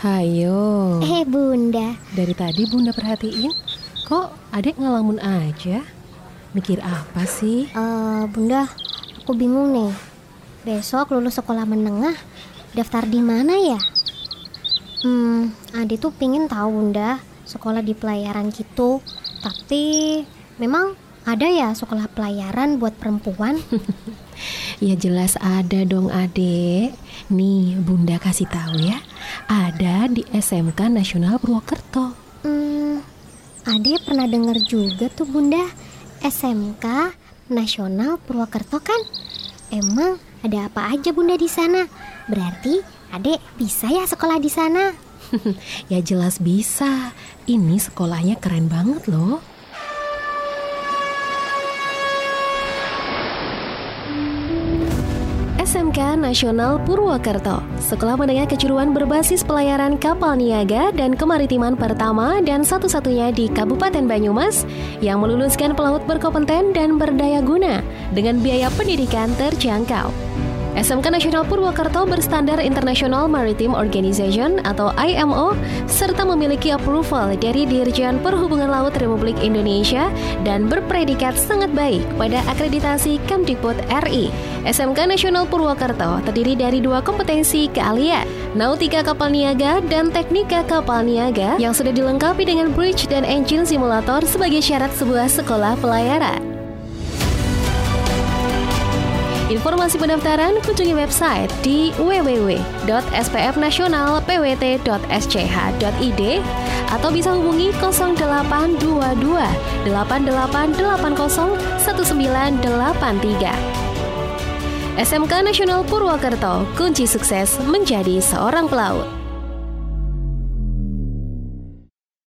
Hayo. Eh bunda, Dari tadi bunda perhatiin, kok adek ngelamun aja? Mikir apa sih? eh bunda, aku bingung nih. Besok lulus sekolah menengah, daftar di mana ya? Hmm, Adi tuh pingin tahu bunda, sekolah di pelayaran gitu. Tapi memang ada ya sekolah pelayaran buat perempuan? Ya jelas ada dong adek. Nih bunda kasih tahu ya, ada di SMK Nasional Purwokerto. Hmm, Ade pernah dengar juga tuh bunda, SMK Nasional Purwokerto kan? Emang ada apa aja bunda di sana? Berarti Ade bisa ya sekolah di sana? ya jelas bisa. Ini sekolahnya keren banget loh. SMK Nasional Purwokerto, sekolah menengah kejuruan berbasis pelayaran kapal niaga dan kemaritiman pertama dan satu-satunya di Kabupaten Banyumas yang meluluskan pelaut berkompeten dan berdaya guna dengan biaya pendidikan terjangkau. SMK Nasional Purwokerto berstandar International Maritime Organization atau IMO serta memiliki approval dari Dirjen Perhubungan Laut Republik Indonesia dan berpredikat sangat baik pada akreditasi Kemdikbud RI. SMK Nasional Purwokerto terdiri dari dua kompetensi keahlian, nautika kapal niaga dan teknika kapal niaga yang sudah dilengkapi dengan bridge dan engine simulator sebagai syarat sebuah sekolah pelayaran. Informasi pendaftaran kunjungi website di www.spfnasionalpwt.sch.id atau bisa hubungi 0822 8880 1983. SMK Nasional Purwokerto, kunci sukses menjadi seorang pelaut.